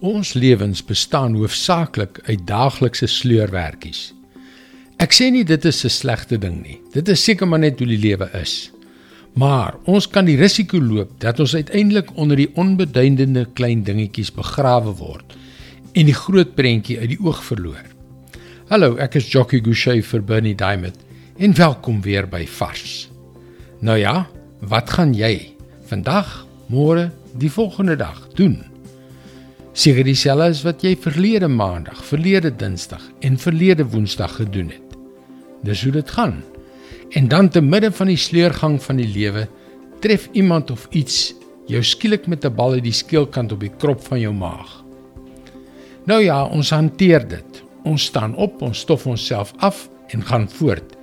Ons lewens bestaan hoofsaaklik uit daaglikse sleurwerkies. Ek sê nie dit is 'n slegte ding nie. Dit is seker maar net hoe die lewe is. Maar ons kan die risiko loop dat ons uiteindelik onder die onbeduidende klein dingetjies begrawe word en die groot prentjie uit die oog verloor. Hallo, ek is Jockey Gouchee vir Bernie Diamond en welkom weer by Vars. Nou ja, wat gaan jy vandag, môre, die volgende dag doen? Seker dieselfde as wat jy verlede maandag, verlede dinsdag en verlede woensdag gedoen het. Dis hoe dit gaan. En dan te midde van die sleurgang van die lewe tref iemand of iets jou skielik met 'n bal uit die skeelkant op die krop van jou maag. Nou ja, ons hanteer dit. Ons staan op, ons stof onsself af en gaan voort.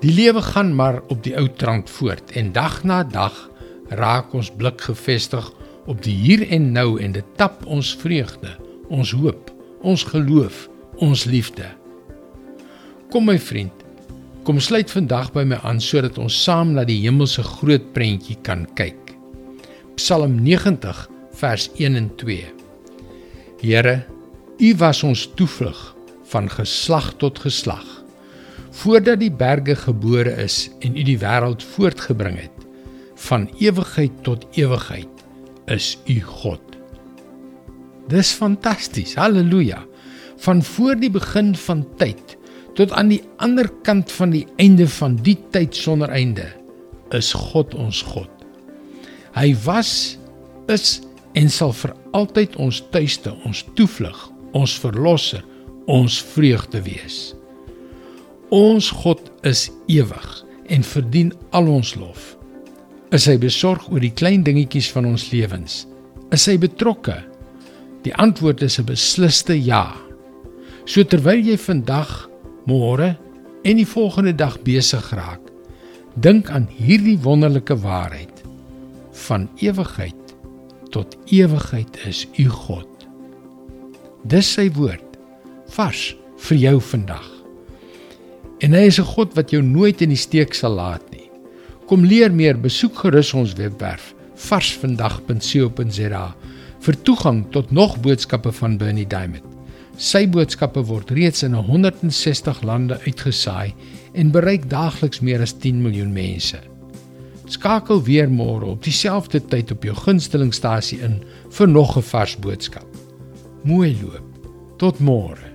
Die lewe gaan maar op die ou trant voort en dag na dag raak ons blik gefestig op die hier en nou en dit tap ons vreugde, ons hoop, ons geloof, ons liefde. Kom my vriend, kom sluit vandag by my aan sodat ons saam na die hemelse groot prentjie kan kyk. Psalm 90 vers 1 en 2. Here, U was ons toevlug van geslag tot geslag. Voordat die berge gebore is en U die wêreld voortgebring het, van ewigheid tot ewigheid is u God. Dis fantasties. Halleluja. Van voor die begin van tyd tot aan die ander kant van die einde van die tyd sonder einde is God ons God. Hy was is en sal vir altyd ons tuiste, ons toevlug, ons verlosser, ons vreugde wees. Ons God is ewig en verdien al ons lof. Is hy besorg oor die klein dingetjies van ons lewens? Is hy betrokke? Die antwoord is 'n besliste ja. So terwyl jy vandag, môre en die volgende dag besig raak, dink aan hierdie wonderlike waarheid. Van ewigheid tot ewigheid is U God. Dis sy woord vars vir jou vandag. En hy is 'n God wat jou nooit in die steek sal laat. Kom leer meer, besoek gerus ons webwerf varsvandag.co.za vir toegang tot nog boodskappe van Bernie Diamond. Sy boodskappe word reeds in 160 lande uitgesaai en bereik daagliks meer as 10 miljoen mense. Skakel weer môre op dieselfde tyd op jou gunstelingstasie in vir nog 'n vars boodskap. Mooi loop. Tot môre.